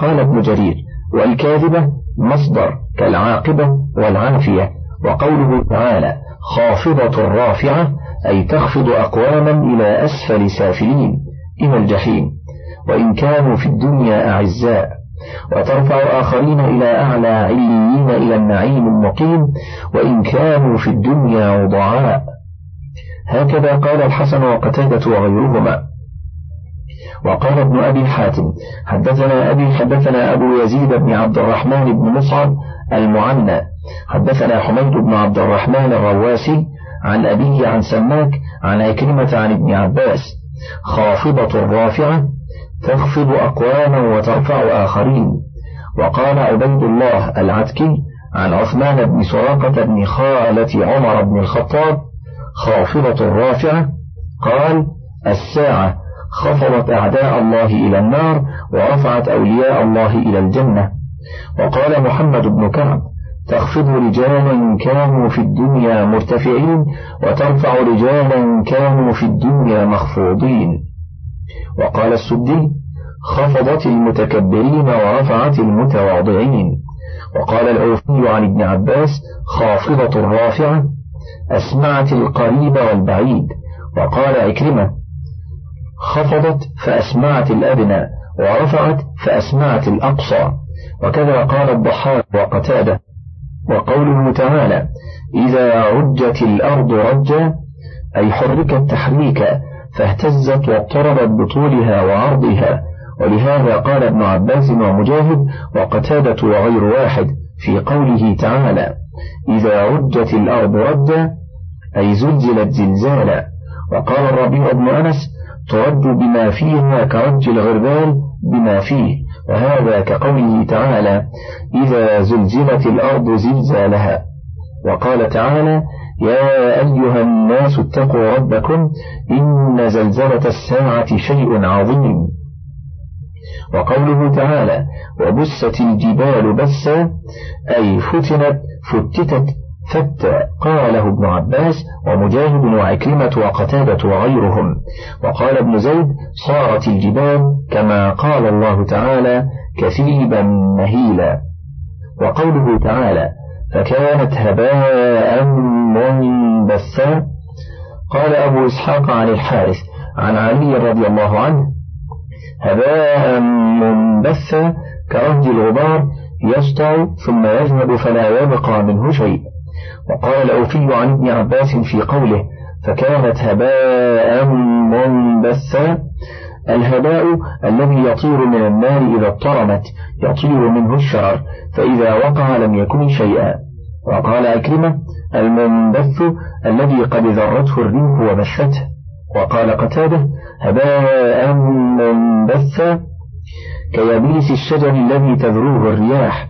قال ابن جرير والكاذبة مصدر كالعاقبة والعافية وقوله تعالى خافضة رافعة أي تخفض أقواما إلى أسفل سافلين. إلى الجحيم. وإن كانوا في الدنيا أعزاء. وترفع آخرين إلى أعلى عليين إلى النعيم المقيم. وإن كانوا في الدنيا وضعاء هكذا قال الحسن وقتادة وغيرهما. وقال ابن أبي حاتم حدثنا أبي حدثنا أبو يزيد بن عبد الرحمن بن مصعب المعنى حدثنا حميد بن عبد الرحمن الرواسي عن أبيه عن سماك عن عكرمة عن ابن عباس خافضة رافعة تخفض أقواما وترفع آخرين وقال عبيد الله العتكي عن عثمان بن سراقة بن خالة عمر بن الخطاب خافضة رافعة قال الساعة خفضت أعداء الله إلى النار ورفعت أولياء الله إلى الجنة. وقال محمد بن كعب تخفض رجالا كانوا في الدنيا مرتفعين وترفع رجالا كانوا في الدنيا مخفوضين. وقال السدي خفضت المتكبرين ورفعت المتواضعين. وقال العوفي عن ابن عباس خافضة رافعة أسمعت القريب والبعيد. وقال عكرمة خفضت فأسمعت الأدنى ورفعت فأسمعت الأقصى. وكذا قال الضحاك وقتادة. وقوله تعالى إذا رجت الأرض رجا أي حركت تحريكا فاهتزت واضطربت بطولها وعرضها. ولهذا قال ابن عباس ومجاهد وقتادة وغير واحد في قوله تعالى إذا رجت الأرض رجا أي زلزلت زلزالا. وقال الربيع بن أنس ترج بما فيها كرج الغربال بما فيه. وهذا كقوله تعالى إذا زلزلت الأرض زلزالها. وقال تعالى يا أيها الناس اتقوا ربكم إن زلزلة الساعة شيء عظيم. وقوله تعالى وبست الجبال بسا أي فتنت فتتت فتى قاله ابن عباس ومجاهد وعكرمة وقتادة وغيرهم. وقال ابن زيد صارت الجبال كما قال الله تعالى كثيبا مهيلا. وقوله تعالى فكانت هباء منبثا. قال أبو إسحاق عن الحارث عن علي رضي الله عنه هباء منبثا كرهج الغبار يسطع ثم يذهب فلا يبقى منه شيء. وقال الأوفي عن ابن عباس في قوله فكانت هباء منبثا. الهباء الذي يطير من النار إذا اضطرمت يطير منه الشرر فإذا وقع لم يكن شيئا. وقال أكرمة المنبث الذي قد ذرته الريح وبثته وقال قتادة هباء منبثا. كيابيس الشجر الذي تذروه الرياح.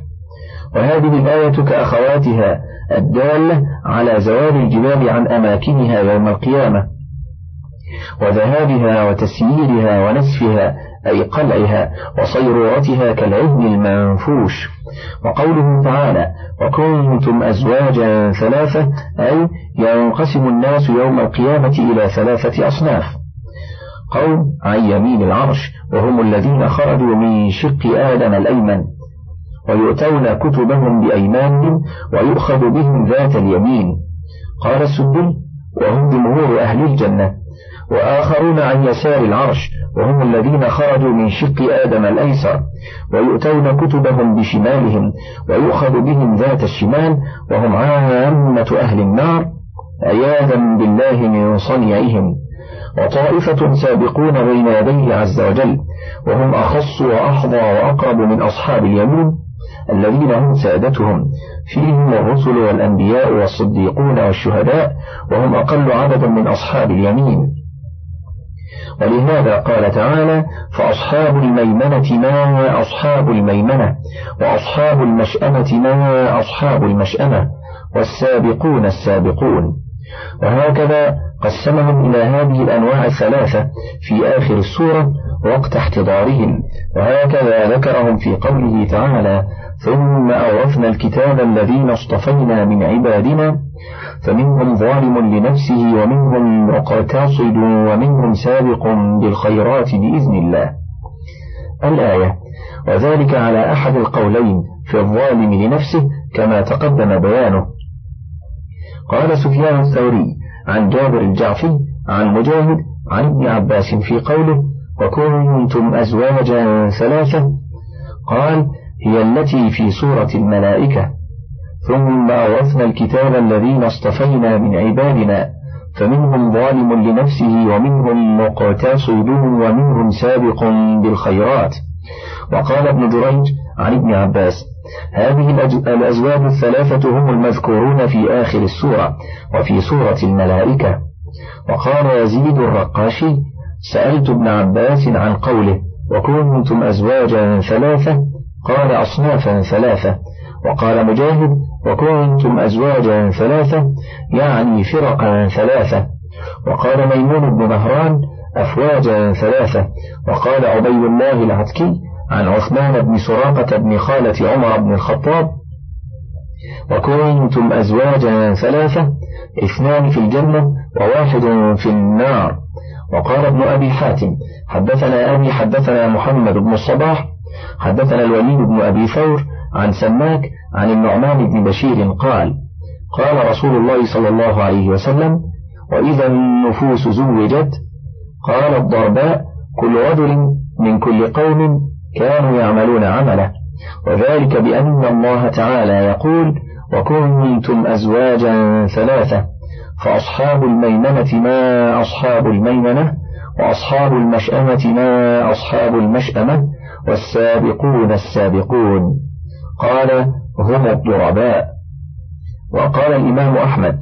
وهذه الآية كأخواتها الدالة على زوال الجبال عن أماكنها يوم القيامة. وذهابها وتسييرها ونسفها أي قلعها وصيرورتها كالعهن المنفوش. وقوله تعالى وكنتم أزواجا ثلاثة أي ينقسم الناس يوم القيامة إلى ثلاثة أصناف قوم عن يمين العرش وهم الذين خرجوا من شق آدم الأيمن. ويؤتون كتبهم بأيمانهم ويؤخذ بهم ذات اليمين. قال السدي وهم جمهور أهل الجنة وآخرون عن يسار العرش وهم الذين خرجوا من شق آدم الأيسر. ويؤتون كتبهم بشمالهم ويؤخذ بهم ذات الشمال وهم عامة أهل النار. عياذا بالله من صنيعهم. وطائفة سابقون بين يديه عز وجل وهم أخص وأحظى وأقرب من أصحاب اليمين. الذين هم سادتهم. فيهم الرسل والأنبياء والصديقون والشهداء وهم أقل عددا من أصحاب اليمين. ولهذا قال تعالى فأصحاب الميمنة ما أصحاب الميمنة وأصحاب المشأمة ما أصحاب المشأمة والسابقون السابقون. وهكذا قسمهم إلى هذه الأنواع الثلاثة في آخر السورة وقت احتضارهم. وهكذا ذكرهم في قوله تعالى ثم أورثنا الكتاب الذين اصطفينا من عبادنا فمنهم ظالم لنفسه ومنهم مقتصد ومنهم سابق بالخيرات بإذن الله. الآية وذلك على أحد القولين في الظالم لنفسه كما تقدم بيانه. قال سفيان الثوري عن جابر الجعفي عن مجاهد عن ابن عباس في قوله وكنتم أزواجا ثلاثة. قال هي التي في صورة الملائكة. ثم أورثنا الكتاب الذين اصطفينا من عبادنا فمنهم ظالم لنفسه ومنهم مقتصد ومنهم سابق بالخيرات. وقال ابن جريج عن ابن عباس هذه الأزواج الثلاثة هم المذكورون في آخر السورة وفي سورة الملائكة. وقال يزيد الرقاشي سألت ابن عباس عن قوله وكنتم أزواجا ثلاثة؟ قال أصنافا ثلاثة. وقال مجاهد وكنتم أزواجا ثلاثة؟ يعني فرقا ثلاثة. وقال ميمون بن مهران أفواجا ثلاثة. وقال عبيد الله العتكي عن عثمان بن سراقة بن خالة عمر بن الخطاب وكنتم أزواجا ثلاثة اثنان في الجنة وواحد في النار. وقال ابن أبي حاتم حدثنا أبي حدثنا محمد بن الصباح حدثنا الوليد بن أبي ثور عن سماك عن النعمان بن بشير قال قال رسول الله صلى الله عليه وسلم وإذا النفوس زوجت قال الضرباء كل رجل من كل قوم كانوا يعملون عمله. وذلك بأن الله تعالى يقول وكنتم أزواجا ثلاثة. فأصحاب الميمنة ما أصحاب الميمنة وأصحاب المشأمة ما أصحاب المشأمة والسابقون السابقون. قال هم الضرباء. وقال الإمام أحمد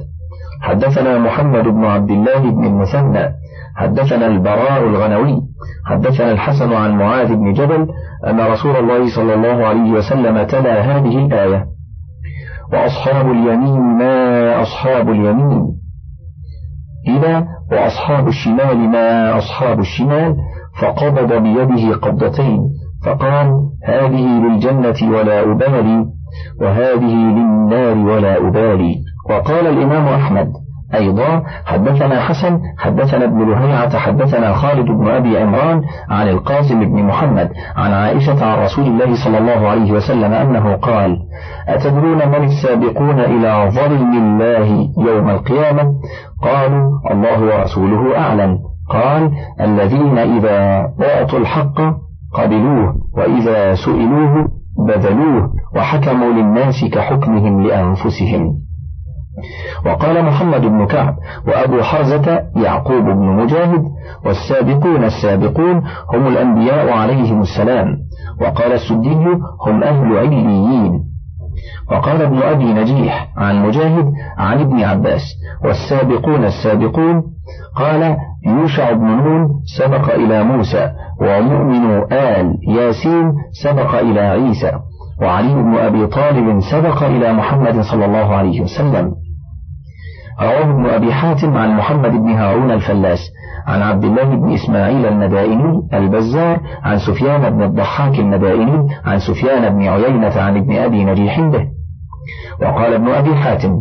حدثنا محمد بن عبد الله بن المثنى حدثنا البراء الغنوي حدثنا الحسن عن معاذ بن جبل أن رسول الله صلى الله عليه وسلم تلا هذه الآية وأصحاب اليمين ما أصحاب اليمين. إلى وأصحاب الشمال ما أصحاب الشمال فقبض بيده قبضتين فقال هذه للجنة ولا أبالي وهذه للنار ولا أبالي. وقال الإمام أحمد أيضا حدثنا حسن حدثنا ابن لهيعة حدثنا خالد بن أبي عمران عن القاسم بن محمد عن عائشة عن رسول الله صلى الله عليه وسلم أنه قال أتدرون من السابقون إلى ظلم الله يوم القيامة؟ قالوا الله ورسوله أعلم. قال الذين إذا أعطوا الحق قبلوه وإذا سئلوه بذلوه وحكموا للناس كحكمهم لأنفسهم. وقال محمد بن كعب وأبو حرزة يعقوب بن مجاهد والسابقون السابقون هم الأنبياء عليهم السلام وقال السدي هم أهل عليين وقال ابن أبي نجيح عن مجاهد عن ابن عباس والسابقون السابقون قال يوشع بن نون سبق إلى موسى ومؤمن آل ياسين سبق إلى عيسى وعلي بن أبي طالب سبق إلى محمد صلى الله عليه وسلم رواه ابن أبي حاتم عن محمد بن هارون الفلاس عن عبد الله بن إسماعيل المدائني البزار عن سفيان بن الضحاك المدائني عن سفيان بن عيينة عن ابن أبي نجيح به. وقال ابن أبي حاتم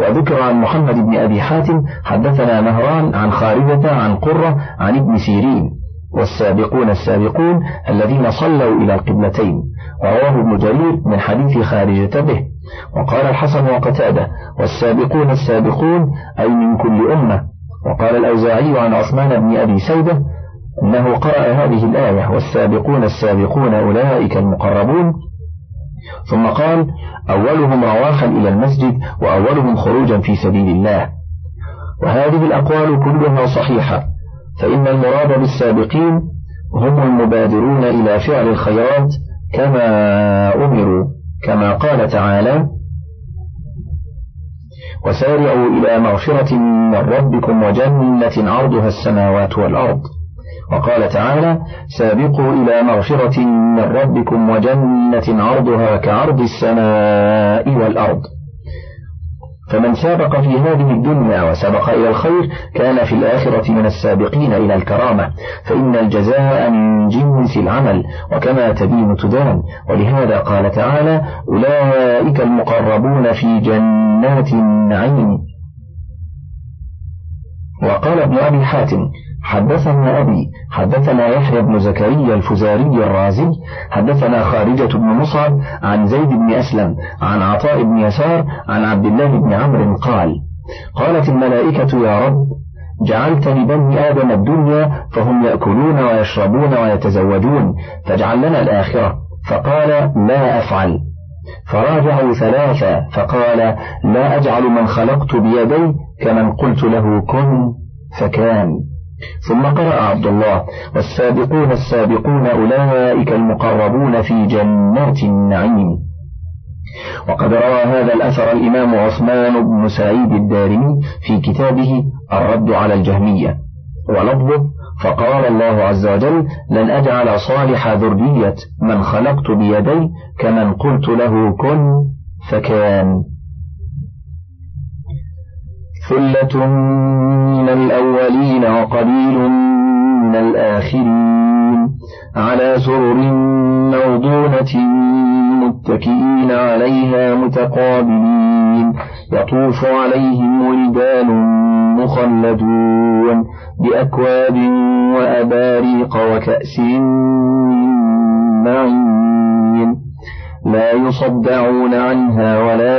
وذكر عن محمد بن أبي حاتم حدثنا مهران عن خارجة عن قرة عن ابن سيرين والسابقون السابقون الذين صلوا إلى القبلتين رواه ابن جرير من حديث خارجة به. وقال الحسن وقتادة والسابقون السابقون أي من كل أمة. وقال الأوزاعي عن عثمان بن أبي سيدة أنه قرأ هذه الآية والسابقون السابقون أولئك المقربون. ثم قال أولهم رواحا إلى المسجد وأولهم خروجا في سبيل الله. وهذه الأقوال كلها صحيحة فإن المراد بالسابقين هم المبادرون إلى فعل الخيرات كما أمروا. كما قال تعالى وسارعوا إلى مغفرة من ربكم وجنة عرضها السماوات والأرض. وقال تعالى سابقوا إلى مغفرة من ربكم وجنة عرضها كعرض السماء والأرض. فمن سابق في هذه الدنيا وسبق إلى الخير كان في الآخرة من السابقين إلى الكرامة فإن الجزاء من جنس العمل وكما تدين تدان ولهذا قال تعالى أولئك المقربون في جنات النعيم. وقال ابن أبي حاتم حدثنا أبي حدثنا يحيى بن زكريا الفزاري الرازي حدثنا خارجة بن مصعب عن زيد بن أسلم عن عطاء بن يسار عن عبد الله بن عمرو قال قالت الملائكة يا رب جعلت لبني آدم الدنيا فهم يأكلون ويشربون ويتزوجون فاجعل لنا الآخرة. فقال لا أفعل. فراجعوا ثلاثة فقال لا أجعل من خلقت بيدي كمن قلت له كن فكان. ثم قرأ عبد الله والسابقون السابقون أولئك المقربون في جنات النعيم. وقد روى هذا الأثر الإمام عثمان بن سعيد الدارمي في كتابه الرد على الجهمية. ولفظه فقال الله عز وجل لن أجعل صالح ذرية من خلقت بيدي كمن قلت له كن فكان. ثلة من الأولين وقليل من الآخرين على سرر موضونة متكئين عليها متقابلين يطوف عليهم ولدان مخلدون بأكواب وأباريق وكأس معين لا يصدعون عنها ولا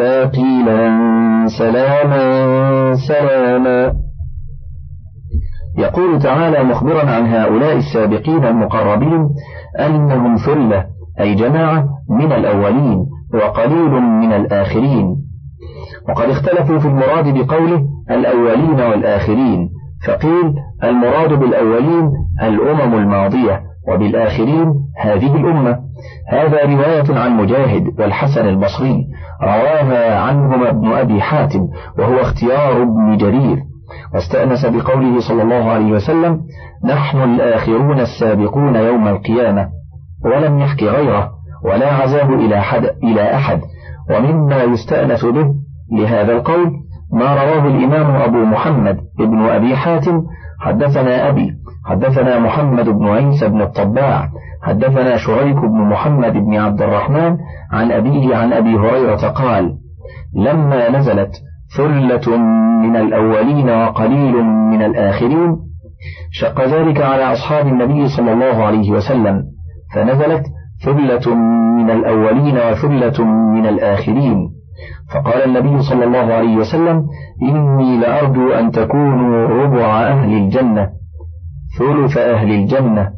إلا قيلا سلاما سلاما. يقول تعالى مخبرا عن هؤلاء السابقين المقربين أنهم ثلة أي جماعة من الأولين وقليل من الآخرين. وقد اختلفوا في المراد بقوله الأولين والآخرين فقيل المراد بالأولين الأمم الماضية. وبالآخرين هذه الأمة. هذا رواية عن مجاهد والحسن البصري رواها عنهما ابن أبي حاتم وهو اختيار ابن جرير. واستأنس بقوله صلى الله عليه وسلم نحن الآخرون السابقون يوم القيامة ولم يحكي غيره ولا عزاه إلى, حد إلى أحد ومما يستأنس به لهذا القول ما رواه الإمام أبو محمد ابن أبي حاتم حدثنا أبي حدثنا محمد بن عيسى بن الطباع حدثنا شريك بن محمد بن عبد الرحمن عن أبيه عن أبي هريرة قال لما نزلت ثلة من الأولين وقليل من الآخرين شق ذلك على أصحاب النبي صلى الله عليه وسلم فنزلت ثلة من الأولين وثلة من الآخرين. فقال النبي صلى الله عليه وسلم إني لأرجو أن تكونوا ربع أهل الجنة. ثلث أهل الجنة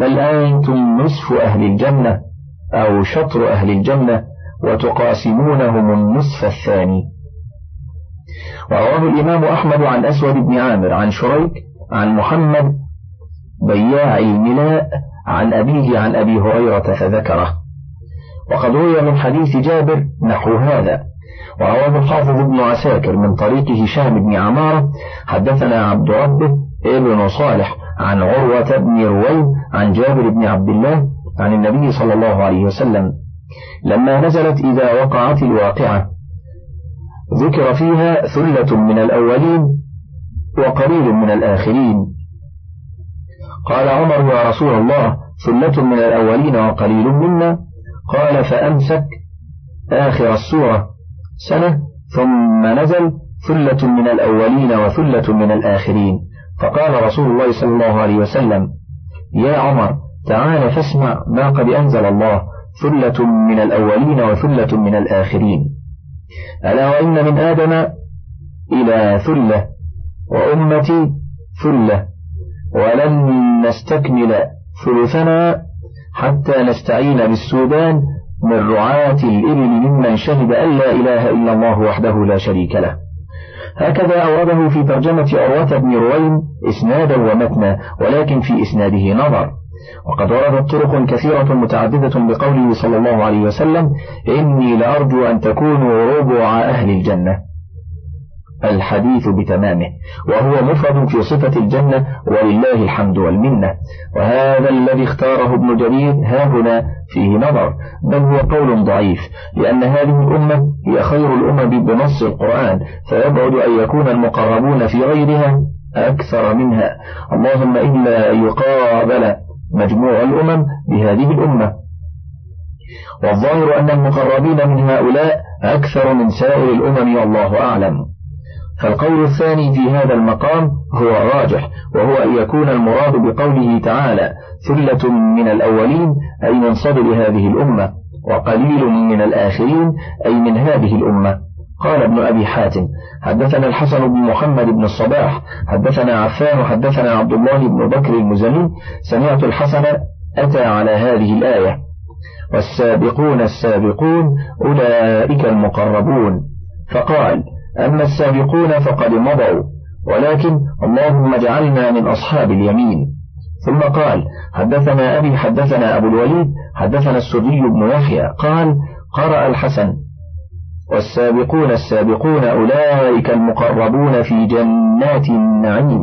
بل أنتم نصف أهل الجنة أو شطر أهل الجنة وتقاسمونهم النصف الثاني. ورواه الإمام أحمد عن أسود بن عامر عن شريك عن محمد بياع الملاء عن أبيه عن أبي هريرة فذكره. وقد روي من حديث جابر نحو هذا. ورواه الحافظ ابن عساكر من طريق هشام بن عمارة حدثنا عبد ربه ابن صالح عن عروة بن رويم عن جابر بن عبد الله عن النبي صلى الله عليه وسلم. لما نزلت إذا وقعت الواقعة ذكر فيها ثلة من الأولين وقليل من الآخرين. قال عمر يا رسول الله ثلة من الأولين وقليل منا. قال فأمسك آخر السورة. سنة ثم نزل ثلة من الأولين وثلة من الآخرين. فقال رسول الله صلى الله عليه وسلم يا عمر تعال فاسمع ما قد أنزل الله ثلة من الأولين وثلة من الآخرين. ألا وإن من آدم إلى ثلة وأمتي ثلة ولن نستكمل ثلثنا حتى نستعين بالسودان من رعاة الإبل ممن شهد أن لا إله إلا الله وحده لا شريك له. هكذا أورده في ترجمة أروة بن رويم إسنادا ومتنا ولكن في إسناده نظر. وقد وردت طرق كثيرة متعددة بقوله صلى الله عليه وسلم إني لأرجو أن تكونوا ربع أهل الجنة. الحديث بتمامه وهو مفرد في صفة الجنة ولله الحمد والمنة. وهذا الذي اختاره ابن جرير ها هنا فيه نظر بل هو قول ضعيف لأن هذه الأمة هي خير الأمم بنص القرآن فيبعد أن يكون المقربون في غيرها أكثر منها. اللهم إلا أن يقابل مجموع الأمم بهذه الأمة. والظاهر أن المقربين من هؤلاء أكثر من سائر الأمم والله أعلم. فالقول الثاني في هذا المقام هو الراجح وهو أن يكون المراد بقوله تعالى ثلة من الأولين أي من صدر هذه الأمة وقليل من الآخرين أي من هذه الأمة. قال ابن أبي حاتم حدثنا الحسن بن محمد بن الصباح حدثنا عفان حدثنا عبد الله بن بكر المزني سمعت الحسن أتى على هذه الآية والسابقون السابقون أولئك المقربون. فقال أما السابقون فقد مضوا. ولكن اللهم اجعلنا من أصحاب اليمين. ثم قال حدثنا أبي حدثنا أبو الوليد حدثنا السدي بن يحيى. قال قرأ الحسن. والسابقون السابقون أولئك المقربون في جنات النعيم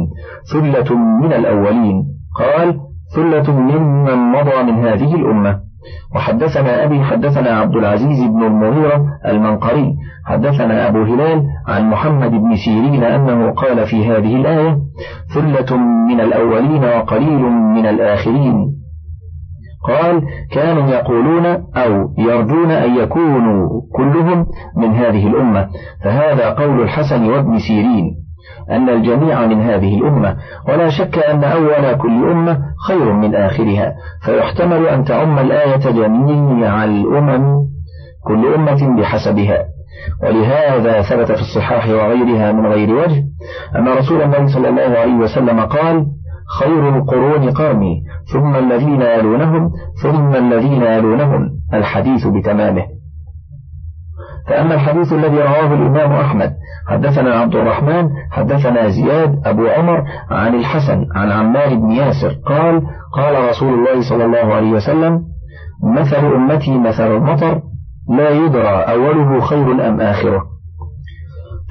ثلة من الأولين. قال ثلة ممن مضى من هذه الأمة. وحدثنا أبي حدثنا عبد العزيز بن المغيرة المنقري حدثنا أبو هلال عن محمد بن سيرين أنه قال في هذه الآية ثلة من الأولين وقليل من الآخرين قال كانوا يقولون أو يرجون أن يكونوا كلهم من هذه الأمة فهذا قول الحسن وابن سيرين أن الجميع من هذه الأمة ولا شك أن أول كل أمة خير من آخرها. فيحتمل أن تعم الآية جميع الأمم كل أمة بحسبها. ولهذا ثبت في الصحاح وغيرها من غير وجه أن رسول الله صلى الله عليه وسلم قال خير القرون قرني ثم الذين يلونهم ثم الذين يلونهم. الحديث بتمامه. فأما الحديث الذي رواه الإمام أحمد حدثنا عبد الرحمن حدثنا زياد أبو عمر عن الحسن عن عمار بن ياسر قال قال رسول الله صلى الله عليه وسلم مثل أمتي مثل المطر لا يدرى أوله خير أم آخره.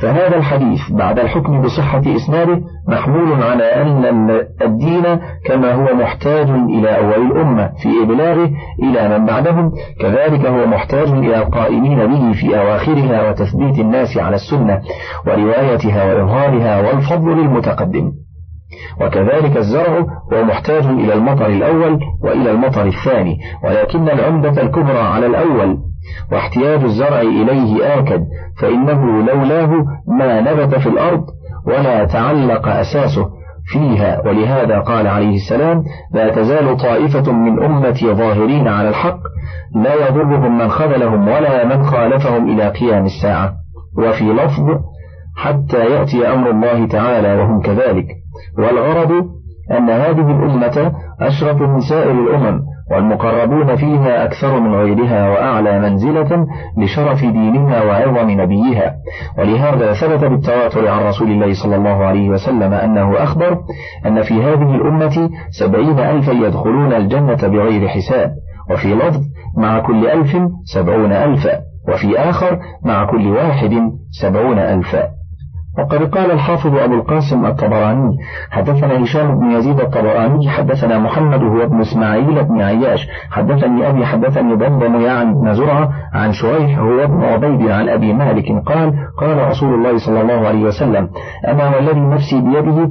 فهذا الحديث بعد الحكم بصحة إسناده محمول على أن الدين كما هو محتاج إلى أول الأمة في إبلاغه إلى من بعدهم. كذلك هو محتاج إلى القائمين به في أواخرها وتثبيت الناس على السنة وروايتها وإظهارها والفضل للمتقدم. وكذلك الزرع هو محتاج إلى المطر الأول وإلى المطر الثاني ولكن العمدة الكبرى على الأول واحتياج الزرع إليه آكد فإنه لولاه ما نبت في الأرض ولا تعلق أساسه فيها. ولهذا قال عليه السلام لا تزال طائفة من أمتي ظاهرين على الحق لا يضرهم من خذلهم ولا من خالفهم إلى قيام الساعة. وفي لفظ حتى يأتي أمر الله تعالى وهم كذلك. والغرض أن هذه الأمة أشرف من سائر الأمم والمقربون فيها أكثر من غيرها وأعلى منزلة لشرف دينها وعظم نبيها. ولهذا ثبت بالتواتر عن رسول الله صلى الله عليه وسلم أنه أخبر أن في هذه الأمة سبعين ألفا يدخلون الجنة بغير حساب وفي لفظ مع كل ألف سبعون ألفا وفي آخر مع كل واحد سبعون ألفا. وقد قال الحافظ أبو القاسم الطبراني حدثنا هشام بن يزيد الطبراني حدثنا محمد هو ابن إسماعيل بن عياش حدثني أبي حدثني ضمضم يعني بن زرعة عن شريح هو ابن عبيد عن أبي مالك قال قال رسول الله صلى الله عليه وسلم أما والذي نفسي بيده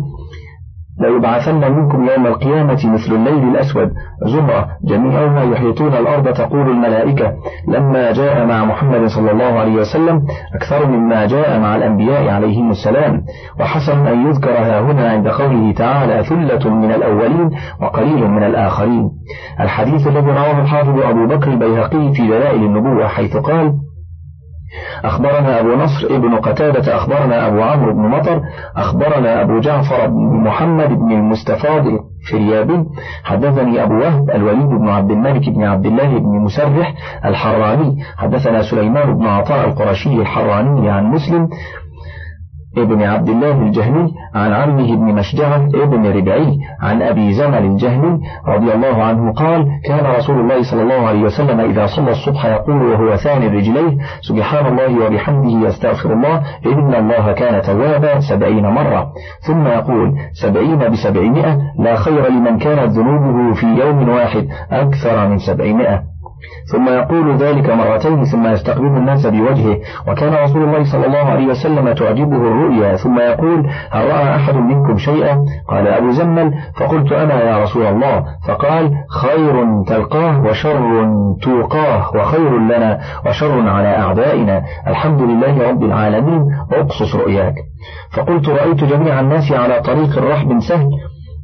ليبعثن منكم يوم القيامة مثل الليل الأسود. زمرة جميعها يحيطون الأرض تقول الملائكة لما جاء مع محمد صلى الله عليه وسلم أكثر مما جاء مع الأنبياء عليهم السلام. وحسن أن يذكر ها هنا عند قوله تعالى ثلة من الأولين وقليل من الآخرين. الحديث الذي رواه الحافظ أبو بكر البيهقي في دلائل النبوة حيث قال أخبرنا أبو نصر ابن قتادة أخبرنا أبو عمرو بن مطر أخبرنا أبو جعفر بن محمد بن المستفاض الفريابي حدثني أبو وهب الوليد بن عبد الملك بن عبد الله بن مسرح الحراني. حدثنا سليمان بن عطاء القرشي الحراني عن مسلم ابن عبد الله الجهني. عن عمه ابن مشجعة ابن ربعي عن أبي زمل الجهني رضي الله عنه قال كان رسول الله صلى الله عليه وسلم إذا صلى الصبح يقول وهو ثاني رجليه سبحان الله وبحمده يستغفر الله إن الله كان توابا سبعين مرة. ثم يقول سبعين بسبعمائة لا خير لمن كانت ذنوبه في يوم واحد أكثر من سبعمائة. ثم يقول ذلك مرتين ثم يستقبل الناس بوجهه. وكان رسول الله صلى الله عليه وسلم تعجبه الرؤيا ثم يقول هل رأى أحد منكم شيئا؟ قال أبو زمل فقلت أنا يا رسول الله. فقال خير تلقاه وشر توقاه وخير لنا وشر على أعدائنا. الحمد لله رب العالمين. اقصص رؤياك. فقلت رأيت جميع الناس على طريق الرحب سهل.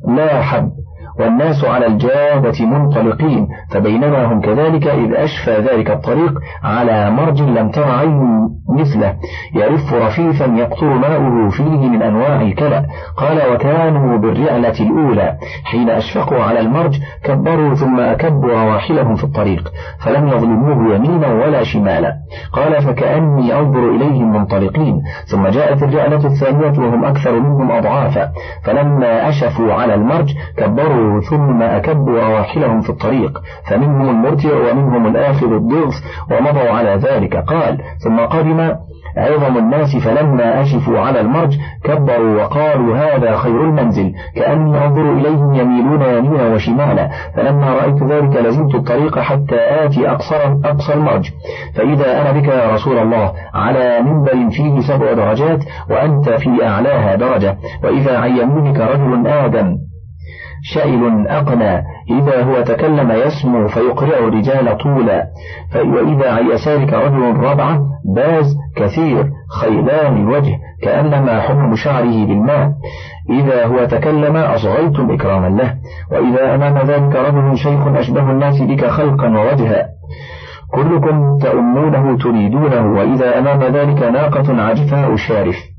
لا حب. والناس على الجادة منطلقين فبينما هم كذلك إذ أشفى ذلك الطريق على مرج لم تر عين مثله. يرف رفيفا يقطر ماؤه فيه من أنواع الكلى قال وكانوا بالرعلة الأولى. حين أشفقوا على المرج كبروا ثم أكبوا رواحلهم في الطريق فلم يظلموه يمينا ولا شمالا. قال فكأني أنظر إليهم منطلقين. ثم جاءت الرعلة الثانية وهم أكثر منهم أضعافا. فلما أشفوا على المرج كبروا ثم أكبوا رواحلهم في الطريق فمنهم المرتع ومنهم الآخذ الضغث ومضوا على ذلك. قال ثم قدم عظم الناس فلما أشفوا على المرج كبروا وقالوا هذا خير المنزل كأني أنظر إليهم يميلون يمينا وشمالا. فلما رأيت ذلك لزمت الطريق حتى آتي أقصر أقصى المرج. فإذا أنا بك يا رسول الله على منبر فيه سبع درجات وأنت في أعلاها درجة. وإذا عن يمينك رجل آدم شائل أقنى. إذا هو تكلم يسمو فيقرع الرجال طولا. وإذا عن يسارك رجل ربعة باز كثير خيلان الوجه كأنما حمم شعره بالماء. إذا هو تكلم أصغيتم إكراما له. وإذا أمام ذلك رجل شيخ أشبه الناس بك خلقا ووجها. كلكم تؤمونه تريدونه. وإذا أمام ذلك ناقة عجفاء شارف.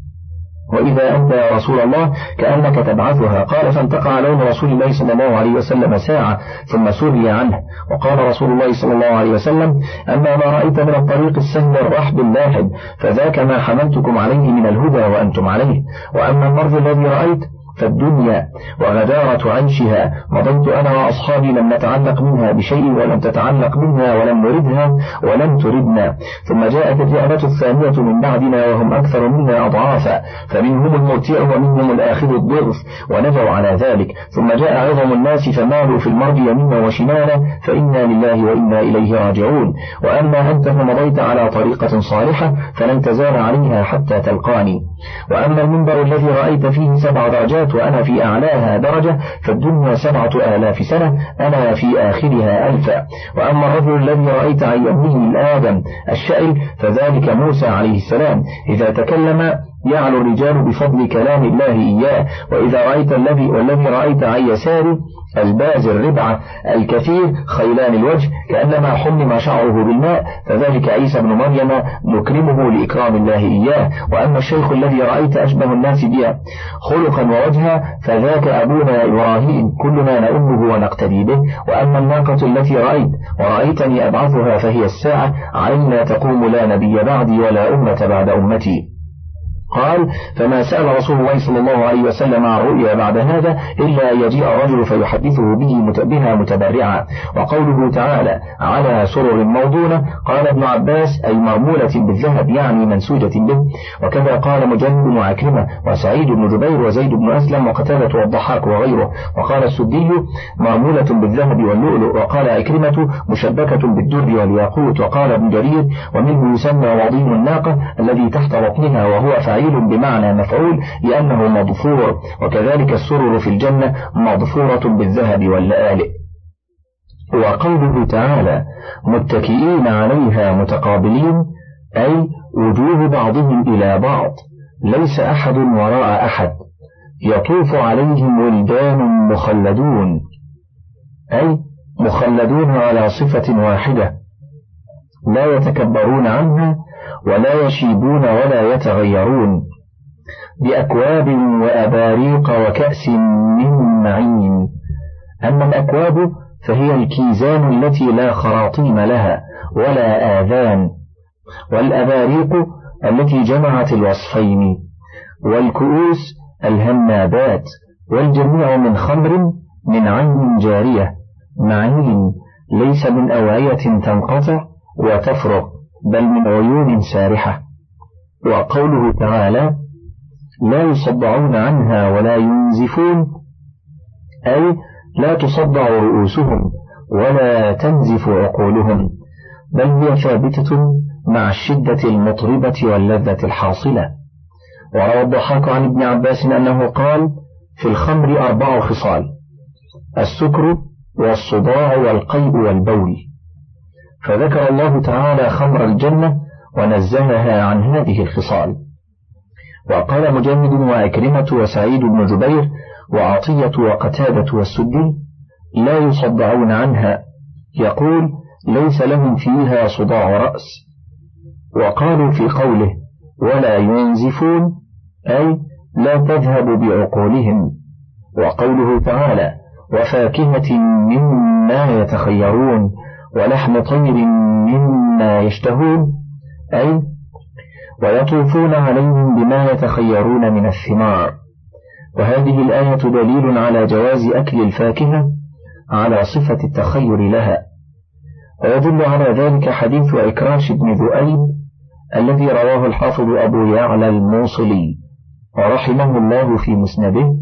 وإذا أنت يا رسول الله كأنك تبعثها. قال فانتقى لون رسول الله صلى الله عليه وسلم ساعة ثم سري عنه. وقال رسول الله صلى الله عليه وسلم أما ما رأيت من الطريق السهل الرحب اللاحد فذاك ما حملتكم عليه من الهدى وأنتم عليه. وأما المرض الذي رأيت فالدنيا وغدارة عيشها. مضيت أنا وأصحابي لم نتعلق منها بشيء ولم تتعلق منها ولم نردها ولم تردنا. ثم جاءت الرئبة الثانية من بعدنا وهم أكثر منا أضعافا. فمنهم المرتع ومنهم الآخذ الضغث ونجوا على ذلك. ثم جاء عظم الناس فمالوا في المرض يمينا وشمالا فإنا لله وإنا إليه راجعون. وأما أنت فمضيت على طريقة صالحة فلن تزال عليها حتى تلقاني. وأما المنبر الذي رأيت فيه سبع درجات وأنا في أعلاها درجة فالدنيا سبعة آلاف سنة أنا في آخرها ألفا وأما الرجل الذي رأيت عن يمه الآدم الشائل فذلك موسى عليه السلام. إذا تكلم يعلو الرجال بفضل كلام الله إياه. وإذا رأيت الذي والذي رأيت عن يساره الباز الربعة الكثير خيلان الوجه كأنما حمم شعره بالماء فذلك عيسى بن مريم نكرمه لإكرام الله إياه. وأما الشيخ الذي رأيت أشبه الناس بها خلقا ووجها فذاك أبونا إبراهيم كلنا نؤمه ونقتدي به. وأما الناقة التي رأيت ورأيتني أبعثها فهي الساعة علينا تقوم لا نبي بعدي ولا أمة بعد أمتي. قال فما سأل رسول الله صلى الله عليه وسلم عن رؤيا بعد هذا إلا يجيء الرجل فيحدثه به بها متبرعا. وقوله تعالى على سرر موضونة قال ابن عباس أي مرمولة بالذهب يعني منسوجة به. وكذا قال مجند وعكرمة وسعيد بن جبير وزيد بن أسلم وقتادة والضحاك وغيره. وقال السدي مرمولة بالذهب واللؤلؤ. وقال عكرمة مشبكة بالدر والياقوت. وقال ابن جرير ومنه يسمى وضيم الناقة الذي تحت بطنها وهو فعيل فاعل بمعنى مفعول لأنه مضفور وكذلك السرر في الجنة مضفورة بالذهب واللآلئ وقوله تعالى متكئين عليها متقابلين أي وجوه بعضهم إلى بعض ليس أحد وراء أحد يطوف عليهم ولدان مخلدون أي مخلدون على صفة واحدة لا يتكبرون عنها ولا يشيبون ولا يتغيرون بأكواب وأباريق وكأس من معين. أما الأكواب فهي الكيزان التي لا خراطيم لها ولا آذان والأباريق التي جمعت الوصفين والكؤوس الهنابات والجميع من خمر من عين جارية معين ليس من أوعية تنقطع وتفرق. بل من عيون سارحة. وقوله تعالى لا يصدعون عنها ولا ينزفون أي لا تصدع رؤوسهم ولا تنزف عقولهم بل هي ثابتة مع الشدة المطربة واللذة الحاصلة. وروى الضحاك عن ابن عباس أنه قال في الخمر أربع خصال السكر والصداع والقيء والبول. فذكر الله تعالى خمر الجنة ونزهها عن هذه الخصال. وقال مجمد وأكرمة وسعيد بن جبير وعطية وقتادة والسدي لا يصدعون عنها. يقول ليس لهم فيها صداع رأس. وقالوا في قوله ولا ينزفون أي لا تذهب بعقولهم. وقوله تعالى وفاكهة مما يتخيرون. ولحم طير مما يشتهون أي ويطوفون عليهم بما يتخيرون من الثمار. وهذه الآية دليل على جواز أكل الفاكهة على صفة التخير لها. ويدل على ذلك حديث إكراش بن ذؤيب الذي رواه الحافظ أبو يعلى الموصلي ورحمه الله في مسنده.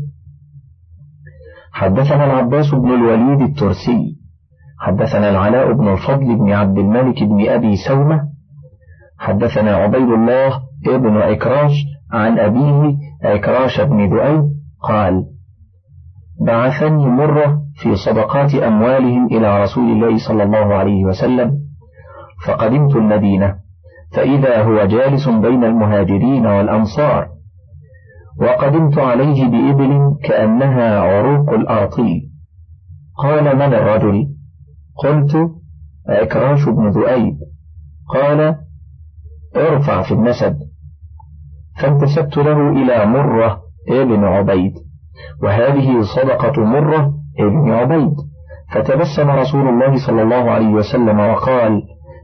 حدثنا العباس بن الوليد الترسي حدثنا العلاء بن الفضل بن عبد الملك بن أبي سومة حدثنا عبيد الله ابن إكراش عن أبيه إكراش بن ذؤيب قال بعثني مرة في صدقات أموالهم إلى رسول الله صلى الله عليه وسلم فقدمت المدينة فإذا هو جالس بين المهاجرين والأنصار وقدمت عليه بإبل كأنها عروق الأرطي قال من الرجل؟ قلت عكراش بن ذؤيب. قال ارفع في النسب فانتسبت له إلى مرة ابن عبيد. وهذه صدقة مرة ابن عبيد. فتبسم رسول الله صلى الله عليه وسلم وقال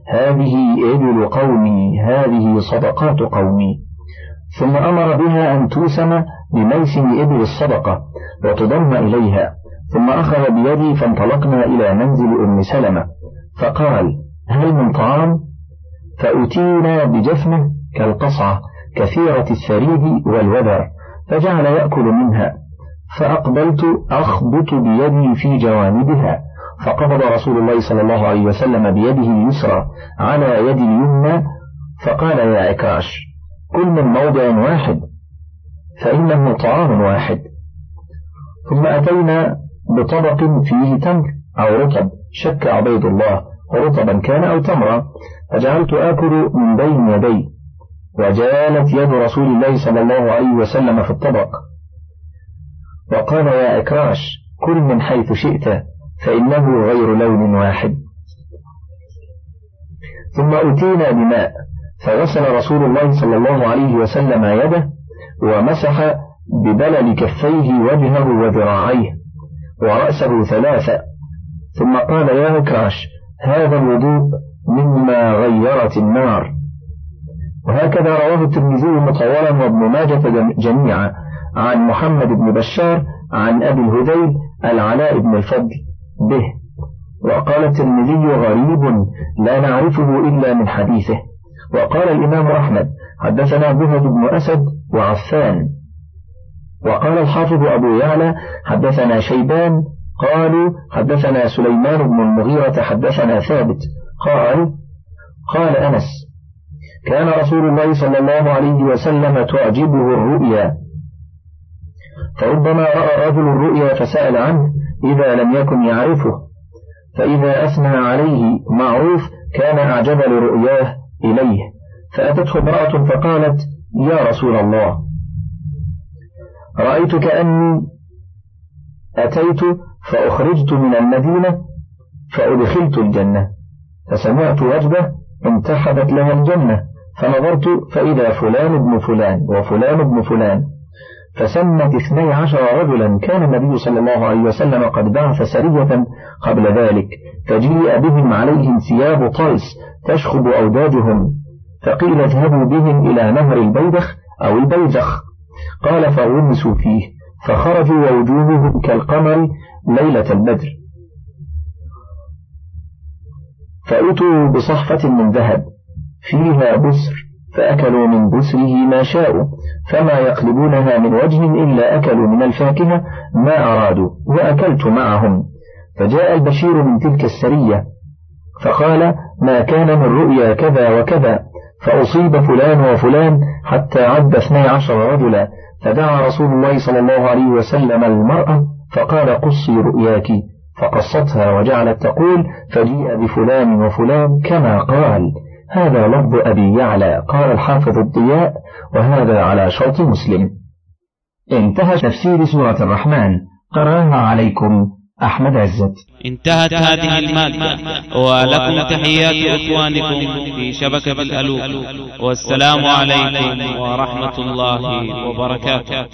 هذه إبل قومي هذه صدقات قومي. ثم أمر بها أن توسم بميسم إبل الصدقة وتضم إليها. ثم أخذ بيدي فانطلقنا إلى منزل أم سلمة فقال هل من طعام؟ فأتينا بجفنة كالقصعة كثيرة الثريد والوذر فجعل يأكل منها فأقبلت أخبط بيدي في جوانبها فقبض رسول الله صلى الله عليه وسلم بيده اليسرى على يد اليمنى فقال يا عكاش كل من موضع واحد فإنه طعام واحد. ثم أتينا بطبق فيه تمر أو رطب. شك عبيد الله رطبا كان أو تمرا. فجعلت آكل من بين يدي. وجالت يد رسول الله صلى الله عليه وسلم في الطبق. وقال يا إكراش كل من حيث شئت فإنه غير لون واحد. ثم أتينا بماء. فغسل رسول الله صلى الله عليه وسلم يده ومسح ببلل كفيه وجهه وذراعيه. ورأسه ثلاثة. ثم قال يا إكراش هذا الوضوء مما غيرت النار. وهكذا رواه الترمذي مطولا وابن ماجة جميعا عن محمد بن بشار عن أبي الهذيل العلاء بن الفضل به. وقال الترمذي غريب لا نعرفه إلا من حديثه. وقال الإمام أحمد حدثنا بهد بن أسد وعفان. وقال الحافظ أبو يعلى حدثنا شيبان قالوا حدثنا سليمان بن المغيرة حدثنا ثابت. قال قال أنس كان رسول الله صلى الله عليه وسلم تعجبه الرؤيا. فربما رأى رجل الرؤيا فسأل عنه إذا لم يكن يعرفه. فإذا أثنى عليه معروف كان أعجب لرؤياه إليه. فأتته امرأة فقالت يا رسول الله. رأيت كأني أتيت فأخرجت من المدينة فأدخلت الجنة فسمعت وجبة انتحبت لها الجنة فنظرت فإذا فلان ابن فلان وفلان ابن فلان فسمت اثني عشر رجلا كان النبي صلى الله عليه وسلم قد بعث سرية قبل ذلك فجيء بهم عليهم ثياب طلس تشخب أوداجهم فقيل اذهبوا بهم إلى نهر البيدخ أو البيزخ. قال فغمسوا فيه فخرجوا ووجوههم كالقمر ليلة البدر. فأتوا بصحفة من ذهب فيها بسر فأكلوا من بسره ما شاءوا فما يقلبونها من وجه إلا أكلوا من الفاكهة ما أرادوا وأكلت معهم. فجاء البشير من تلك السرية فقال ما كان من رؤيا كذا وكذا. فأصيب فلان وفلان حتى عد اثني عشر رجلا. فدعا رسول الله صلى الله عليه وسلم المرأة فقال قصي رؤياك. فقصتها وجعلت تقول فجيء بفلان وفلان كما قال. هذا لفظ أبي يعلى قال الحافظ الضياء وهذا على شرط مسلم. انتهى تفسير سورة الرحمن. قرأها عليكم. أحمد عزت. انتهت هذه المادة ولكم تحيات إخوانكم في شبكة الألوف. والسلام عليكم ورحمة الله وبركاته.